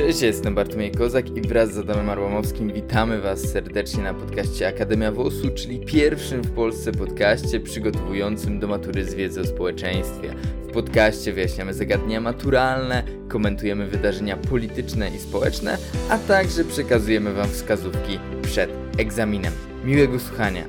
Cześć, jestem Bartłomiej Kozak i wraz z Adamem Arłamowskim witamy Was serdecznie na podcaście Akademia WOS-u, czyli pierwszym w Polsce podcaście przygotowującym do matury z wiedzy o społeczeństwie. W podcaście wyjaśniamy zagadnienia maturalne, komentujemy wydarzenia polityczne i społeczne, a także przekazujemy Wam wskazówki przed egzaminem. Miłego słuchania!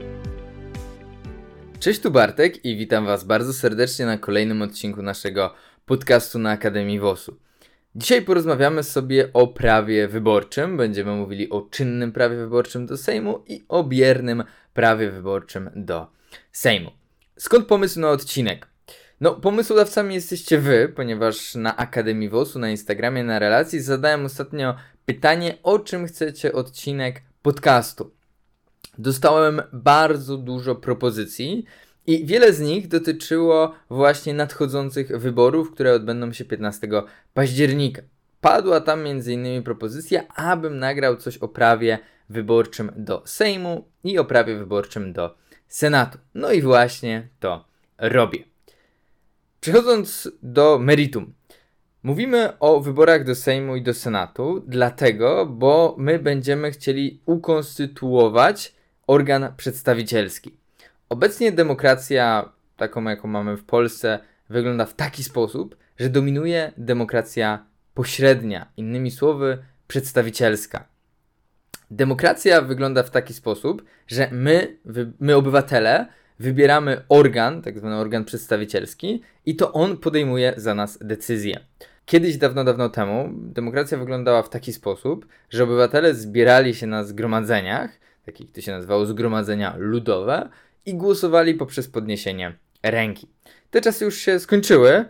Cześć, tu Bartek i witam Was bardzo serdecznie na kolejnym odcinku naszego podcastu na Akademii WOS-u. Dzisiaj porozmawiamy sobie o prawie wyborczym. Będziemy mówili o czynnym prawie wyborczym do Sejmu i o biernym prawie wyborczym do Sejmu. Skąd pomysł na odcinek? No, pomysłodawcami jesteście wy, ponieważ na Akademii WOS-u, na Instagramie, na relacji zadałem ostatnio pytanie, o czym chcecie odcinek podcastu. Dostałem bardzo dużo propozycji i wiele z nich dotyczyło właśnie nadchodzących wyborów, które odbędą się 15 października. Padła tam m.in. propozycja, abym nagrał coś o prawie wyborczym do Sejmu i o prawie wyborczym do Senatu. No i właśnie to robię. Przechodząc do meritum. Mówimy o wyborach do Sejmu i do Senatu, dlatego, bo my będziemy chcieli ukonstytuować organ przedstawicielski. Obecnie demokracja, taką jaką mamy w Polsce, wygląda w taki sposób, że dominuje demokracja pośrednia, innymi słowy, przedstawicielska. Demokracja wygląda w taki sposób, że my, my obywatele, wybieramy organ, tak zwany organ przedstawicielski, i to on podejmuje za nas decyzje. Kiedyś, dawno, dawno temu, demokracja wyglądała w taki sposób, że obywatele zbierali się na zgromadzeniach, takich to się nazywało zgromadzenia ludowe, i głosowali poprzez podniesienie ręki. Te czasy już się skończyły.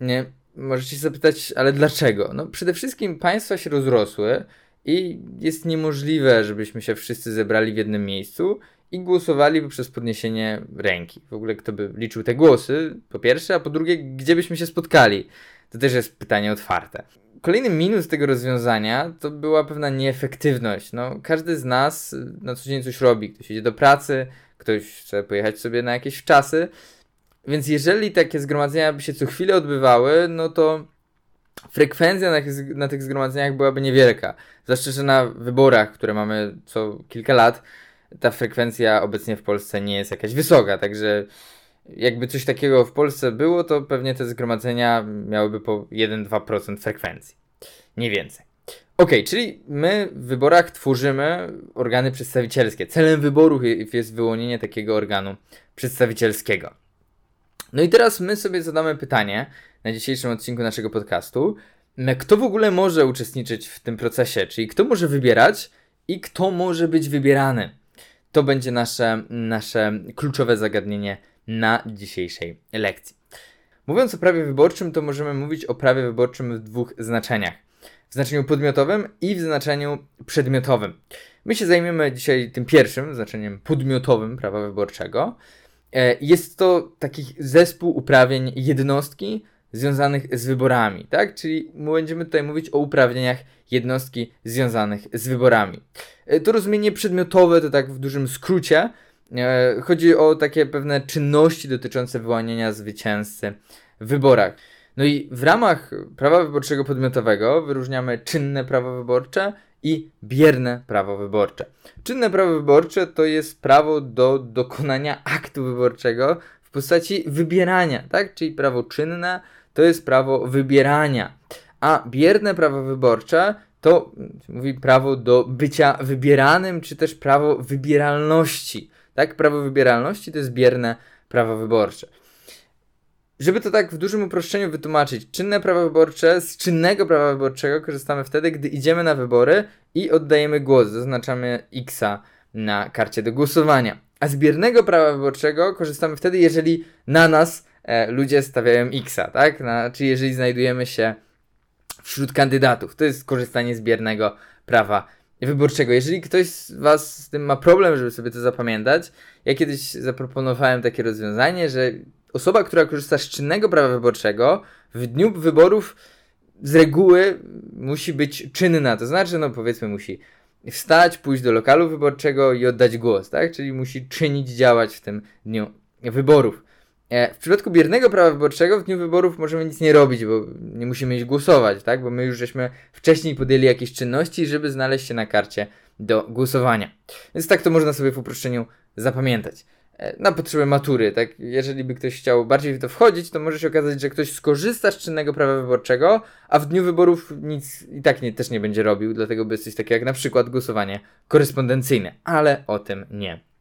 Nie? Możecie zapytać, ale dlaczego? No, przede wszystkim państwa się rozrosły i jest niemożliwe, żebyśmy się wszyscy zebrali w jednym miejscu i głosowali poprzez podniesienie ręki. W ogóle kto by liczył te głosy, po pierwsze, a po drugie, gdzie byśmy się spotkali? To też jest pytanie otwarte. Kolejny minus tego rozwiązania to była pewna nieefektywność. No, każdy z nas na co dzień coś robi. Ktoś idzie do pracy, ktoś chce pojechać sobie na jakieś czasy. Więc jeżeli takie zgromadzenia by się co chwilę odbywały, no to frekwencja na, na tych zgromadzeniach byłaby niewielka. Zwłaszcza, że na wyborach, które mamy co kilka lat, ta frekwencja obecnie w Polsce nie jest jakaś wysoka, także jakby coś takiego w Polsce było, to pewnie te zgromadzenia miałyby po 1-2% frekwencji. Nie więcej. Ok, czyli my w wyborach tworzymy organy przedstawicielskie. Celem wyborów jest wyłonienie takiego organu przedstawicielskiego. No i teraz my sobie zadamy pytanie na dzisiejszym odcinku naszego podcastu. Kto w ogóle może uczestniczyć w tym procesie? Czyli kto może wybierać i kto może być wybierany? To będzie nasze, nasze kluczowe zagadnienie na dzisiejszej lekcji. Mówiąc o prawie wyborczym, to możemy mówić o prawie wyborczym w dwóch znaczeniach w znaczeniu podmiotowym i w znaczeniu przedmiotowym. My się zajmiemy dzisiaj tym pierwszym znaczeniem podmiotowym prawa wyborczego. E, jest to taki zespół uprawnień jednostki związanych z wyborami, tak? Czyli będziemy tutaj mówić o uprawnieniach jednostki związanych z wyborami. E, to rozumienie przedmiotowe to tak w dużym skrócie. E, chodzi o takie pewne czynności dotyczące wyłaniania zwycięzcy w wyborach. No i w ramach prawa wyborczego podmiotowego wyróżniamy czynne prawo wyborcze i bierne prawo wyborcze. Czynne prawo wyborcze to jest prawo do dokonania aktu wyborczego w postaci wybierania, tak? Czyli prawo czynne to jest prawo wybierania, a bierne prawo wyborcze to mówi prawo do bycia wybieranym, czy też prawo wybieralności. Tak, prawo wybieralności to jest bierne prawo wyborcze. Żeby to tak w dużym uproszczeniu wytłumaczyć, czynne prawo wyborcze, z czynnego prawa wyborczego korzystamy wtedy, gdy idziemy na wybory i oddajemy głos, zaznaczamy Xa na karcie do głosowania. A z biernego prawa wyborczego korzystamy wtedy, jeżeli na nas e, ludzie stawiają Xa, tak? Czyli jeżeli znajdujemy się wśród kandydatów. To jest korzystanie z biernego prawa wyborczego. Jeżeli ktoś z Was z tym ma problem, żeby sobie to zapamiętać, ja kiedyś zaproponowałem takie rozwiązanie, że osoba, która korzysta z czynnego prawa wyborczego, w dniu wyborów z reguły musi być czynna. To znaczy, no powiedzmy, musi wstać, pójść do lokalu wyborczego i oddać głos, tak? Czyli musi czynić, działać w tym dniu wyborów. E, w przypadku biernego prawa wyborczego w dniu wyborów możemy nic nie robić, bo nie musimy iść głosować, tak? Bo my już żeśmy wcześniej podjęli jakieś czynności, żeby znaleźć się na karcie do głosowania. Więc tak to można sobie w uproszczeniu zapamiętać. E, na potrzeby matury, tak? Jeżeli by ktoś chciał bardziej w to wchodzić, to może się okazać, że ktoś skorzysta z czynnego prawa wyborczego, a w dniu wyborów nic i tak nie, też nie będzie robił, dlatego by coś takiego jak na przykład głosowanie korespondencyjne, ale o tym nie.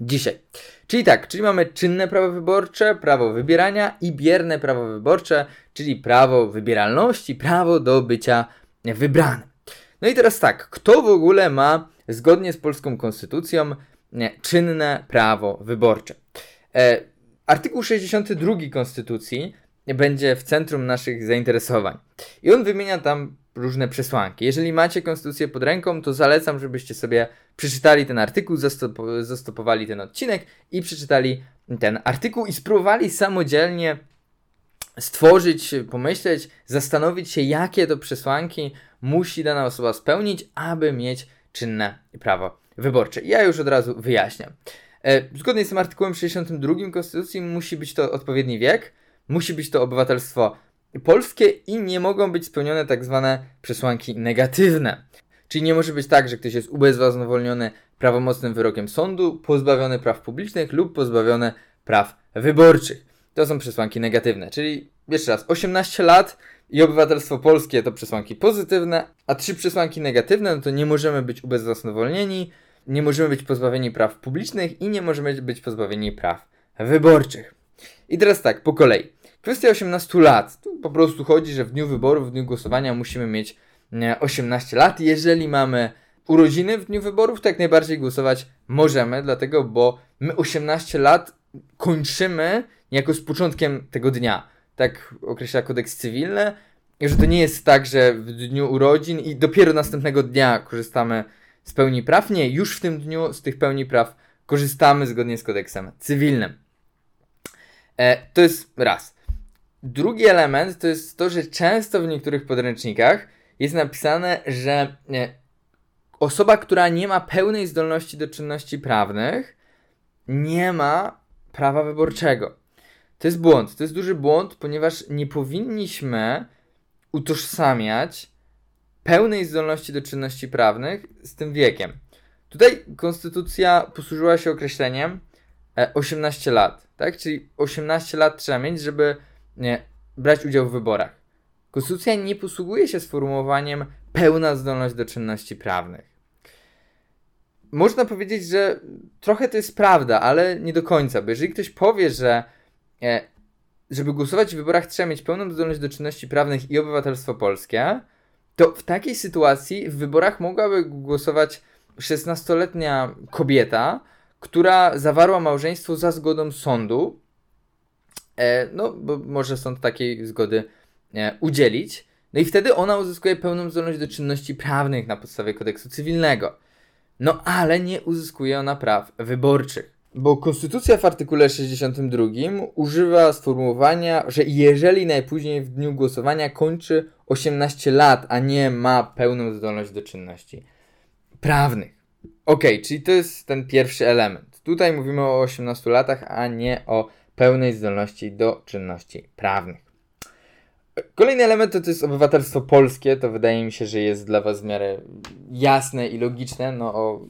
Dzisiaj. Czyli tak, czyli mamy czynne prawo wyborcze, prawo wybierania i bierne prawo wyborcze, czyli prawo wybieralności, prawo do bycia wybranym. No i teraz tak, kto w ogóle ma zgodnie z polską konstytucją czynne prawo wyborcze? E, artykuł 62 Konstytucji będzie w centrum naszych zainteresowań. I on wymienia tam różne przesłanki. Jeżeli macie konstytucję pod ręką, to zalecam, żebyście sobie przeczytali ten artykuł, zastop zastopowali ten odcinek i przeczytali ten artykuł i spróbowali samodzielnie stworzyć, pomyśleć, zastanowić się, jakie to przesłanki musi dana osoba spełnić, aby mieć czynne prawo wyborcze. Ja już od razu wyjaśniam. E, zgodnie z tym artykułem 62 Konstytucji musi być to odpowiedni wiek, musi być to obywatelstwo polskie i nie mogą być spełnione tak zwane przesłanki negatywne. Czyli nie może być tak, że ktoś jest ubezwłasnowolniony prawomocnym wyrokiem sądu, pozbawiony praw publicznych lub pozbawiony praw wyborczych. To są przesłanki negatywne. Czyli jeszcze raz, 18 lat i obywatelstwo polskie to przesłanki pozytywne, a trzy przesłanki negatywne no to nie możemy być ubezwłasnowolnieni, nie możemy być pozbawieni praw publicznych i nie możemy być pozbawieni praw wyborczych. I teraz tak, po kolei. Kwestia 18 lat. Tu po prostu chodzi, że w dniu wyborów, w dniu głosowania musimy mieć 18 lat. Jeżeli mamy urodziny w dniu wyborów, to jak najbardziej głosować możemy, dlatego, bo my 18 lat kończymy niejako z początkiem tego dnia. Tak określa kodeks cywilny, że to nie jest tak, że w dniu urodzin i dopiero następnego dnia korzystamy z pełni praw. Nie, już w tym dniu z tych pełni praw korzystamy zgodnie z kodeksem cywilnym. E, to jest raz. Drugi element to jest to, że często w niektórych podręcznikach jest napisane, że osoba, która nie ma pełnej zdolności do czynności prawnych, nie ma prawa wyborczego. To jest błąd. To jest duży błąd, ponieważ nie powinniśmy utożsamiać pełnej zdolności do czynności prawnych z tym wiekiem. Tutaj konstytucja posłużyła się określeniem 18 e, lat, tak? Czyli 18 lat trzeba mieć, żeby nie, brać udział w wyborach. Konstytucja nie posługuje się sformułowaniem pełna zdolność do czynności prawnych. Można powiedzieć, że trochę to jest prawda, ale nie do końca, bo jeżeli ktoś powie, że e, żeby głosować w wyborach trzeba mieć pełną zdolność do czynności prawnych i obywatelstwo polskie, to w takiej sytuacji w wyborach mogłaby głosować 16-letnia kobieta, która zawarła małżeństwo za zgodą sądu, no bo może sąd takiej zgody e, udzielić, no i wtedy ona uzyskuje pełną zdolność do czynności prawnych na podstawie kodeksu cywilnego. No ale nie uzyskuje ona praw wyborczych. Bo konstytucja w artykule 62 używa sformułowania, że jeżeli najpóźniej w dniu głosowania kończy 18 lat, a nie ma pełną zdolność do czynności prawnych. Ok, czyli to jest ten pierwszy element. Tutaj mówimy o 18 latach, a nie o pełnej zdolności do czynności prawnych. Kolejny element to, to jest obywatelstwo polskie. To wydaje mi się, że jest dla Was w miarę jasne i logiczne. No, o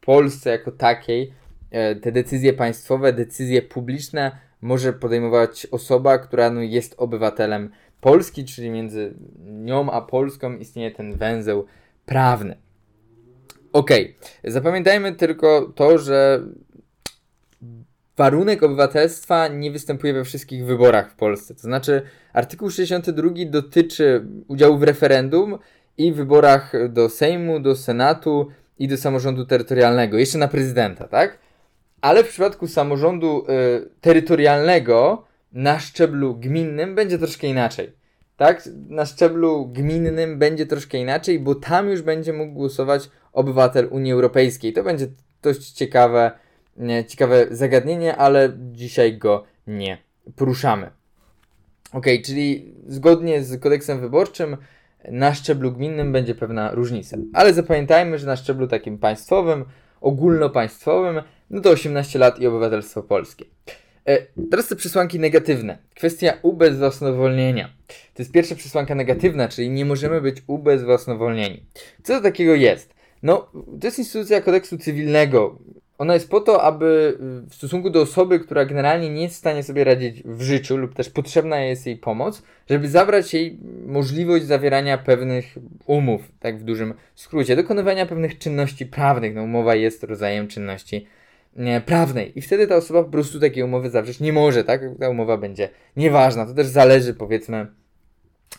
Polsce jako takiej e, te decyzje państwowe, decyzje publiczne może podejmować osoba, która no, jest obywatelem Polski, czyli między nią a Polską istnieje ten węzeł prawny. Ok, zapamiętajmy tylko to, że warunek obywatelstwa nie występuje we wszystkich wyborach w Polsce. To znaczy, artykuł 62 dotyczy udziału w referendum i wyborach do Sejmu, do Senatu i do samorządu terytorialnego, jeszcze na prezydenta, tak? Ale w przypadku samorządu y, terytorialnego na szczeblu gminnym będzie troszkę inaczej. Tak? Na szczeblu gminnym będzie troszkę inaczej, bo tam już będzie mógł głosować obywatel Unii Europejskiej. To będzie dość ciekawe ciekawe zagadnienie, ale dzisiaj go nie poruszamy. Ok, czyli zgodnie z kodeksem wyborczym na szczeblu gminnym będzie pewna różnica. Ale zapamiętajmy, że na szczeblu takim państwowym, ogólnopaństwowym, no to 18 lat i obywatelstwo polskie. E, teraz te przesłanki negatywne. Kwestia ubezwłasnowolnienia. To jest pierwsza przesłanka negatywna, czyli nie możemy być ubezwłasnowolnieni. Co to takiego jest? No, to jest instytucja kodeksu cywilnego. Ona jest po to, aby w stosunku do osoby, która generalnie nie jest w stanie sobie radzić w życiu lub też potrzebna jest jej pomoc, żeby zabrać jej możliwość zawierania pewnych umów, tak w dużym skrócie, dokonywania pewnych czynności prawnych. No, umowa jest rodzajem czynności prawnej. I wtedy ta osoba po prostu takiej umowy zawrzeć nie może, tak? Ta umowa będzie nieważna. To też zależy, powiedzmy,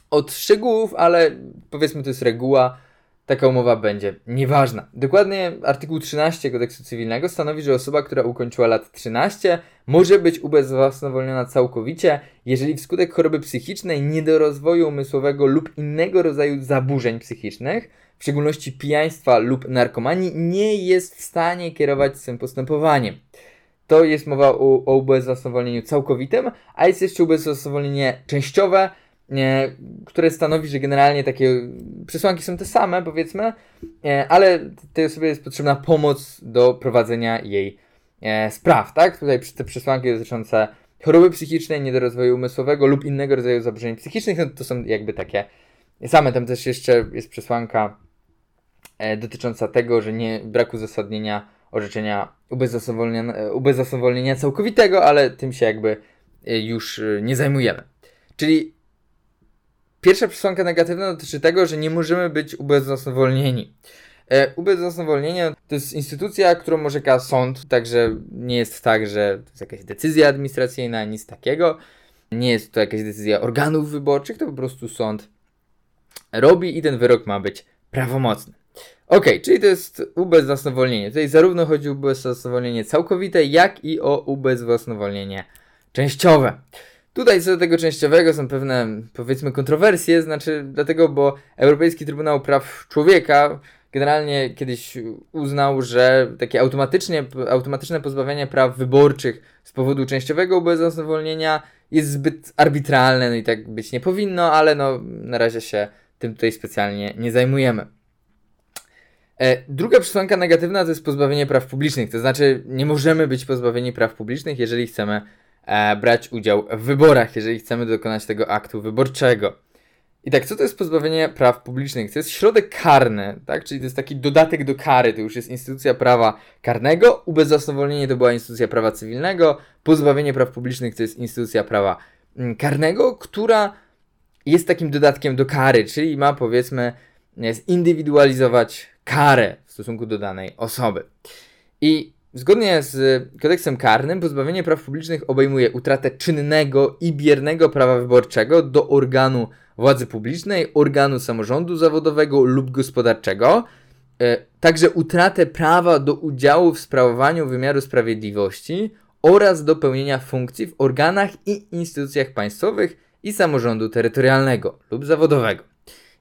od szczegółów, ale powiedzmy, to jest reguła. Taka umowa będzie nieważna. Dokładnie artykuł 13 kodeksu cywilnego stanowi, że osoba, która ukończyła lat 13, może być ubezwłasnowolniona całkowicie, jeżeli wskutek choroby psychicznej, niedorozwoju umysłowego lub innego rodzaju zaburzeń psychicznych w szczególności pijaństwa lub narkomanii, nie jest w stanie kierować swym postępowaniem. To jest mowa o, o ubezwłasnowolnieniu całkowitym, a jest jeszcze ubezwłasnowolnienie częściowe, które stanowi, że generalnie takie przesłanki są te same, powiedzmy, nie, ale tej osobie jest potrzebna pomoc do prowadzenia jej nie, spraw, tak? Tutaj te przesłanki dotyczące choroby psychicznej, niedorozwoju umysłowego lub innego rodzaju zaburzeń psychicznych, no to są jakby takie same. Tam też jeszcze jest przesłanka E, dotycząca tego, że nie brak uzasadnienia orzeczenia ubezwłasnowolnienia, e, ubezwłasnowolnienia całkowitego, ale tym się jakby e, już nie zajmujemy. Czyli pierwsza przesłanka negatywna dotyczy tego, że nie możemy być ubezwłasnowolnieni. E, ubezwłasnowolnienie to jest instytucja, którą orzeka sąd, także nie jest tak, że to jest jakaś decyzja administracyjna, nic takiego. Nie jest to jakaś decyzja organów wyborczych, to po prostu sąd robi i ten wyrok ma być prawomocny. Ok, czyli to jest ubezwłasnowolnienie. Tutaj zarówno chodzi o ubezwłasnowolnienie całkowite, jak i o ubezwłasnowolnienie częściowe. Tutaj co do tego częściowego są pewne, powiedzmy, kontrowersje, znaczy dlatego, bo Europejski Trybunał Praw Człowieka generalnie kiedyś uznał, że takie automatycznie, automatyczne pozbawienie praw wyborczych z powodu częściowego ubezwłasnowolnienia jest zbyt arbitralne, no i tak być nie powinno, ale no na razie się tym tutaj specjalnie nie zajmujemy. E, druga przesłanka negatywna to jest pozbawienie praw publicznych, to znaczy nie możemy być pozbawieni praw publicznych, jeżeli chcemy e, brać udział w wyborach, jeżeli chcemy dokonać tego aktu wyborczego. I tak, co to jest pozbawienie praw publicznych? To jest środek karny, tak? Czyli to jest taki dodatek do kary, to już jest instytucja prawa karnego, ubezwłasnowolnienie to była instytucja prawa cywilnego, pozbawienie praw publicznych to jest instytucja prawa mm, karnego, która jest takim dodatkiem do kary, czyli ma powiedzmy zindywidualizować karę w stosunku do danej osoby. I zgodnie z kodeksem karnym pozbawienie praw publicznych obejmuje utratę czynnego i biernego prawa wyborczego do organu władzy publicznej, organu samorządu zawodowego lub gospodarczego, e, także utratę prawa do udziału w sprawowaniu wymiaru sprawiedliwości oraz do pełnienia funkcji w organach i instytucjach państwowych i samorządu terytorialnego lub zawodowego.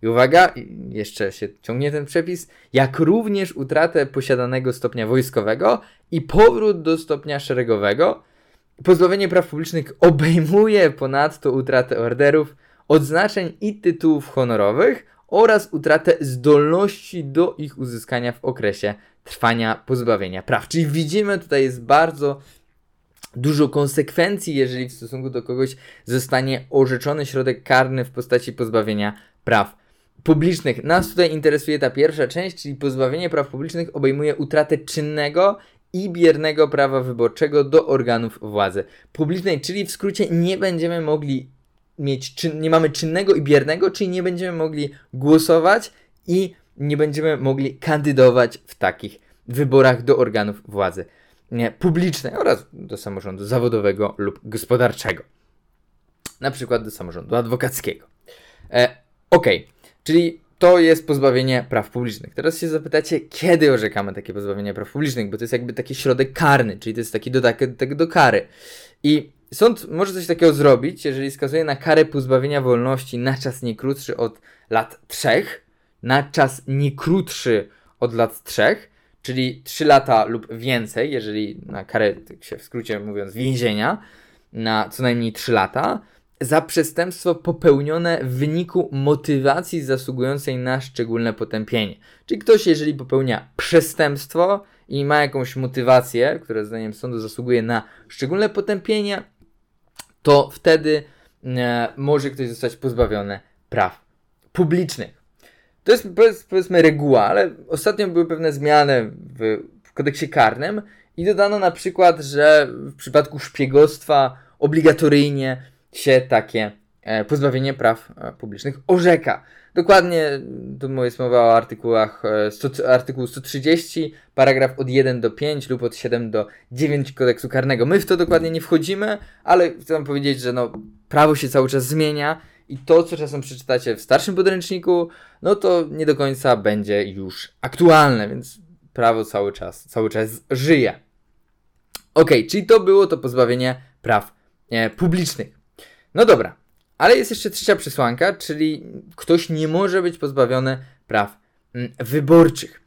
I uwaga, jeszcze się ciągnie ten przepis, jak również utratę posiadanego stopnia wojskowego i powrót do stopnia szeregowego. Pozbawienie praw publicznych obejmuje ponadto utratę orderów, odznaczeń i tytułów honorowych oraz utratę zdolności do ich uzyskania w okresie trwania pozbawienia praw. Czyli widzimy, tutaj jest bardzo dużo konsekwencji, jeżeli w stosunku do kogoś zostanie orzeczony środek karny w postaci pozbawienia praw publicznych. Nas tutaj interesuje ta pierwsza część, czyli pozbawienie praw publicznych obejmuje utratę czynnego i biernego prawa wyborczego do organów władzy publicznej, czyli w skrócie nie będziemy mogli mieć, czyn, nie mamy czynnego i biernego, czyli nie będziemy mogli głosować i nie będziemy mogli kandydować w takich wyborach do organów władzy publicznej oraz do samorządu zawodowego lub gospodarczego. Na przykład do samorządu adwokackiego. E, okay. Czyli to jest pozbawienie praw publicznych. Teraz się zapytacie, kiedy orzekamy takie pozbawienie praw publicznych, bo to jest jakby taki środek karny, czyli to jest taki dodatek do kary. I sąd może coś takiego zrobić, jeżeli skazuje na karę pozbawienia wolności na czas nie krótszy od lat trzech, na czas nie krótszy od lat trzech, czyli 3 lata lub więcej, jeżeli na karę, tak się w skrócie mówiąc, więzienia, na co najmniej 3 lata, za przestępstwo popełnione w wyniku motywacji zasługującej na szczególne potępienie. Czyli ktoś, jeżeli popełnia przestępstwo i ma jakąś motywację, która zdaniem sądu zasługuje na szczególne potępienie, to wtedy e, może ktoś zostać pozbawiony praw publicznych. To jest powiedzmy reguła, ale ostatnio były pewne zmiany w, w kodeksie karnym i dodano na przykład, że w przypadku szpiegostwa obligatoryjnie się takie e, pozbawienie praw e, publicznych orzeka. Dokładnie tu jest mowa o artykułach, e, artykuł 130, paragraf od 1 do 5 lub od 7 do 9 kodeksu karnego. My w to dokładnie nie wchodzimy, ale chcę powiedzieć, że no, prawo się cały czas zmienia i to, co czasem przeczytacie w starszym podręczniku, no to nie do końca będzie już aktualne, więc prawo cały czas, cały czas żyje. Ok, czyli to było to pozbawienie praw publicznych. No dobra, ale jest jeszcze trzecia przesłanka, czyli ktoś nie może być pozbawiony praw mm, wyborczych.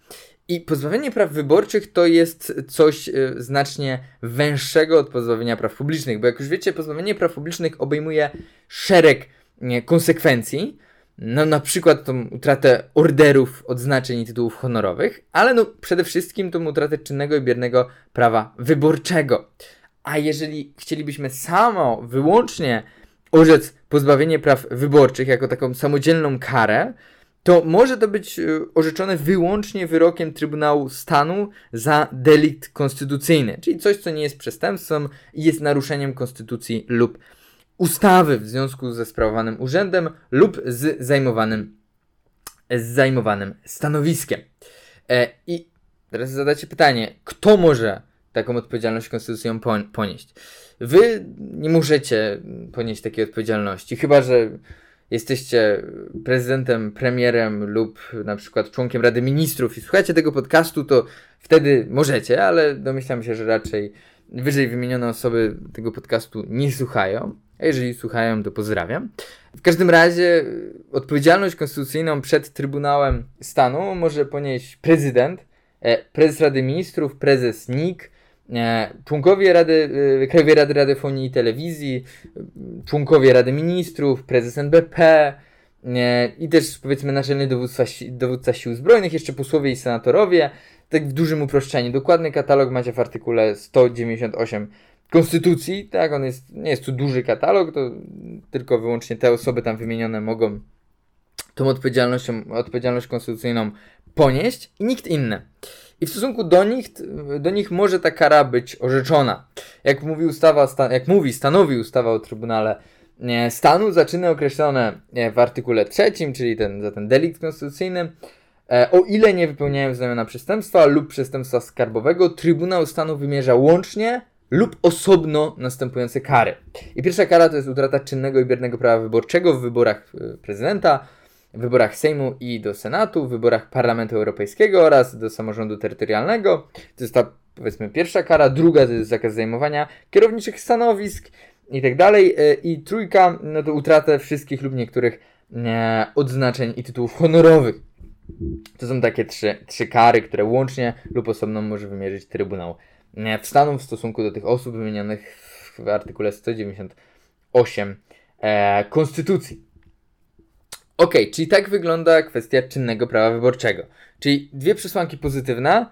I pozbawienie praw wyborczych to jest coś y, znacznie węższego od pozbawienia praw publicznych, bo jak już wiecie, pozbawienie praw publicznych obejmuje szereg nie, konsekwencji, no na przykład tą utratę orderów, odznaczeń i tytułów honorowych, ale no przede wszystkim tą utratę czynnego i biernego prawa wyborczego. A jeżeli chcielibyśmy samo, wyłącznie orzec pozbawienie praw wyborczych jako taką samodzielną karę, to może to być e, orzeczone wyłącznie wyrokiem Trybunału Stanu za delikt konstytucyjny, czyli coś, co nie jest przestępstwem i jest naruszeniem konstytucji lub ustawy w związku ze sprawowanym urzędem lub z zajmowanym, z zajmowanym stanowiskiem. E, I teraz zadacie pytanie, kto może taką odpowiedzialność konstytucyjną ponieść? Wy nie możecie ponieść takiej odpowiedzialności, chyba że jesteście prezydentem, premierem lub na przykład członkiem Rady Ministrów i słuchacie tego podcastu, to wtedy możecie, ale domyślam się, że raczej wyżej wymienione osoby tego podcastu nie słuchają. A jeżeli słuchają, to pozdrawiam. W każdym razie odpowiedzialność konstytucyjną przed Trybunałem Stanu może ponieść prezydent, e, prezes Rady Ministrów, prezes NIK, członkowie Rady, e, Krajowej Rady Radiofonii i Telewizji, członkowie Rady Ministrów, prezes NBP e, i też powiedzmy naczelny dowódca, dowódca Sił Zbrojnych, jeszcze posłowie i senatorowie. Tak w dużym uproszczeniu. Dokładny katalog macie w artykule 198 Konstytucji, tak, on jest, nie jest tu duży katalog, to tylko wyłącznie te osoby tam wymienione mogą tą odpowiedzialnością, odpowiedzialność konstytucyjną ponieść i nikt inny. I w stosunku do nich, do nich może ta kara być orzeczona. Jak mówi ustawa, jak mówi, stanowi ustawa o Trybunale Stanu, zaczyny określone w artykule trzecim, czyli ten, za ten delikt konstytucyjny, e, o ile nie wypełniają znamiona przestępstwa lub przestępstwa skarbowego, Trybunał Stanu wymierza łącznie lub osobno następujące kary. I pierwsza kara to jest utrata czynnego i biernego prawa wyborczego w wyborach e, prezydenta, w wyborach Sejmu i do Senatu, w wyborach Parlamentu Europejskiego oraz do samorządu terytorialnego. To jest ta, powiedzmy, pierwsza kara. Druga to jest zakaz zajmowania kierowniczych stanowisk i tak dalej. E, I trójka, no to utratę wszystkich lub niektórych e, odznaczeń i tytułów honorowych. To są takie trzy, trzy kary, które łącznie lub osobno może wymierzyć Trybunał e, w Stanu w stosunku do tych osób wymienionych w artykule 198 e, Konstytucji. Ok, czyli tak wygląda kwestia czynnego prawa wyborczego. Czyli dwie przesłanki pozytywne,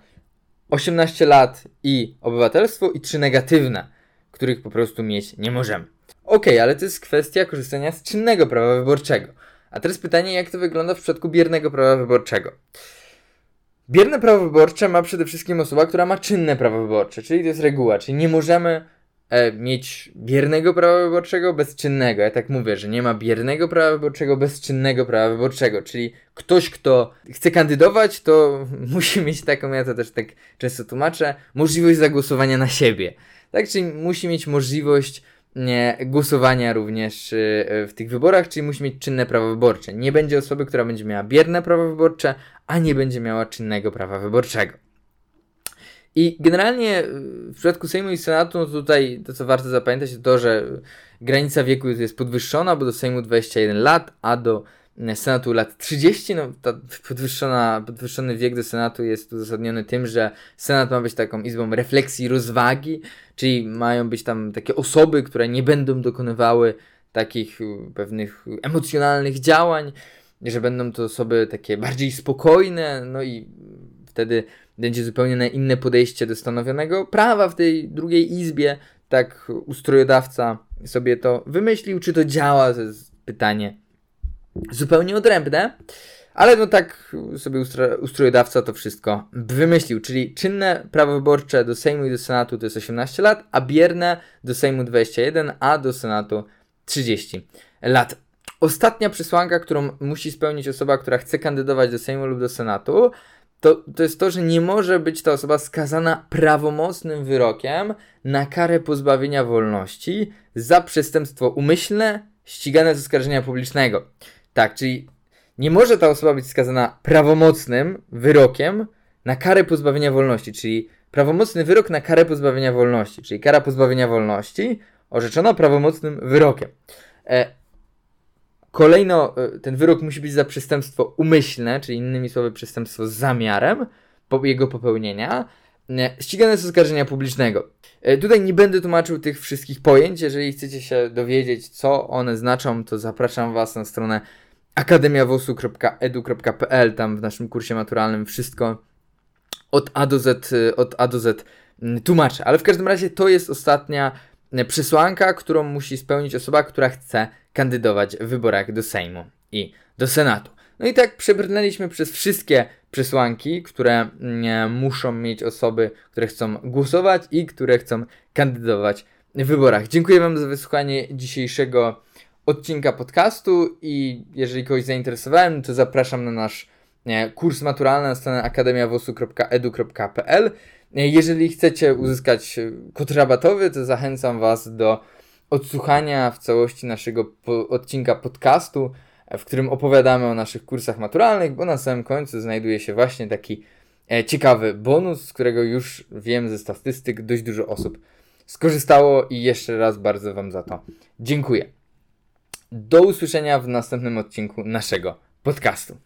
18 lat i obywatelstwo, i trzy negatywne, których po prostu mieć nie możemy. Ok, ale to jest kwestia korzystania z czynnego prawa wyborczego. A teraz pytanie, jak to wygląda w przypadku biernego prawa wyborczego. Bierne prawo wyborcze ma przede wszystkim osoba, która ma czynne prawo wyborcze, czyli to jest reguła, czyli nie możemy mieć biernego prawa wyborczego bez czynnego. Ja tak mówię, że nie ma biernego prawa wyborczego bez czynnego prawa wyborczego, czyli ktoś, kto chce kandydować, to musi mieć taką, ja to też tak często tłumaczę, możliwość zagłosowania na siebie. Tak, czyli musi mieć możliwość nie, głosowania również y, w tych wyborach, czyli musi mieć czynne prawo wyborcze. Nie będzie osoby, która będzie miała bierne prawo wyborcze, a nie będzie miała czynnego prawa wyborczego. I generalnie y, w przypadku Sejmu i Senatu, no tutaj to co warto zapamiętać, to to, że granica wieku jest podwyższona, bo do Sejmu 21 lat, a do y, Senatu lat 30. No, ta podwyższona, podwyższony wiek do Senatu jest uzasadniony tym, że Senat ma być taką izbą refleksji, rozwagi, czyli mają być tam takie osoby, które nie będą dokonywały takich y, pewnych emocjonalnych działań, że będą to osoby takie bardziej spokojne, no i wtedy będzie zupełnie inne podejście do stanowionego prawa w tej drugiej izbie. Tak ustrojodawca sobie to wymyślił, czy to działa, to jest pytanie zupełnie odrębne. Ale no tak sobie ustro, ustrojodawca to wszystko wymyślił, czyli czynne prawo wyborcze do Sejmu i do Senatu to jest 18 lat, a bierne do Sejmu 21, a do Senatu 30 lat. Ostatnia przesłanka, którą musi spełnić osoba, która chce kandydować do Sejmu lub do Senatu, to, to jest to, że nie może być ta osoba skazana prawomocnym wyrokiem na karę pozbawienia wolności za przestępstwo umyślne ścigane z oskarżenia publicznego. Tak, czyli nie może ta osoba być skazana prawomocnym wyrokiem na karę pozbawienia wolności, czyli prawomocny wyrok na karę pozbawienia wolności, czyli kara pozbawienia wolności orzeczona prawomocnym wyrokiem. E, kolejno e, ten wyrok musi być za przestępstwo umyślne, czyli innymi słowy przestępstwo z zamiarem jego popełnienia, e, ścigane z oskarżenia publicznego. E, tutaj nie będę tłumaczył tych wszystkich pojęć. Jeżeli chcecie się dowiedzieć, co one znaczą, to zapraszam Was na stronę akademiawosu.edu.pl. Tam w naszym kursie maturalnym wszystko od A do Z, od A do Z tłumaczę. Ale w każdym razie to jest ostatnia przesłanka, którą musi spełnić osoba, która chce kandydować w wyborach do Sejmu i do Senatu. No i tak przebrnęliśmy przez wszystkie przesłanki, które mm, muszą mieć osoby, które chcą głosować i które chcą kandydować w wyborach. Dziękuję Wam za wysłuchanie dzisiejszego odcinka podcastu i jeżeli kogoś zainteresowałem, to zapraszam na nasz kurs maturalny na stronę akademiawosu.edu.pl. Jeżeli chcecie uzyskać kod rabatowy, to zachęcam Was do odsłuchania w całości naszego po odcinka podcastu, w którym opowiadamy o naszych kursach maturalnych, bo na samym końcu znajduje się właśnie taki e, ciekawy bonus, z którego już wiem ze statystyk dość dużo osób skorzystało i jeszcze raz bardzo Wam za to dziękuję. Do usłyszenia w następnym odcinku naszego podcastu.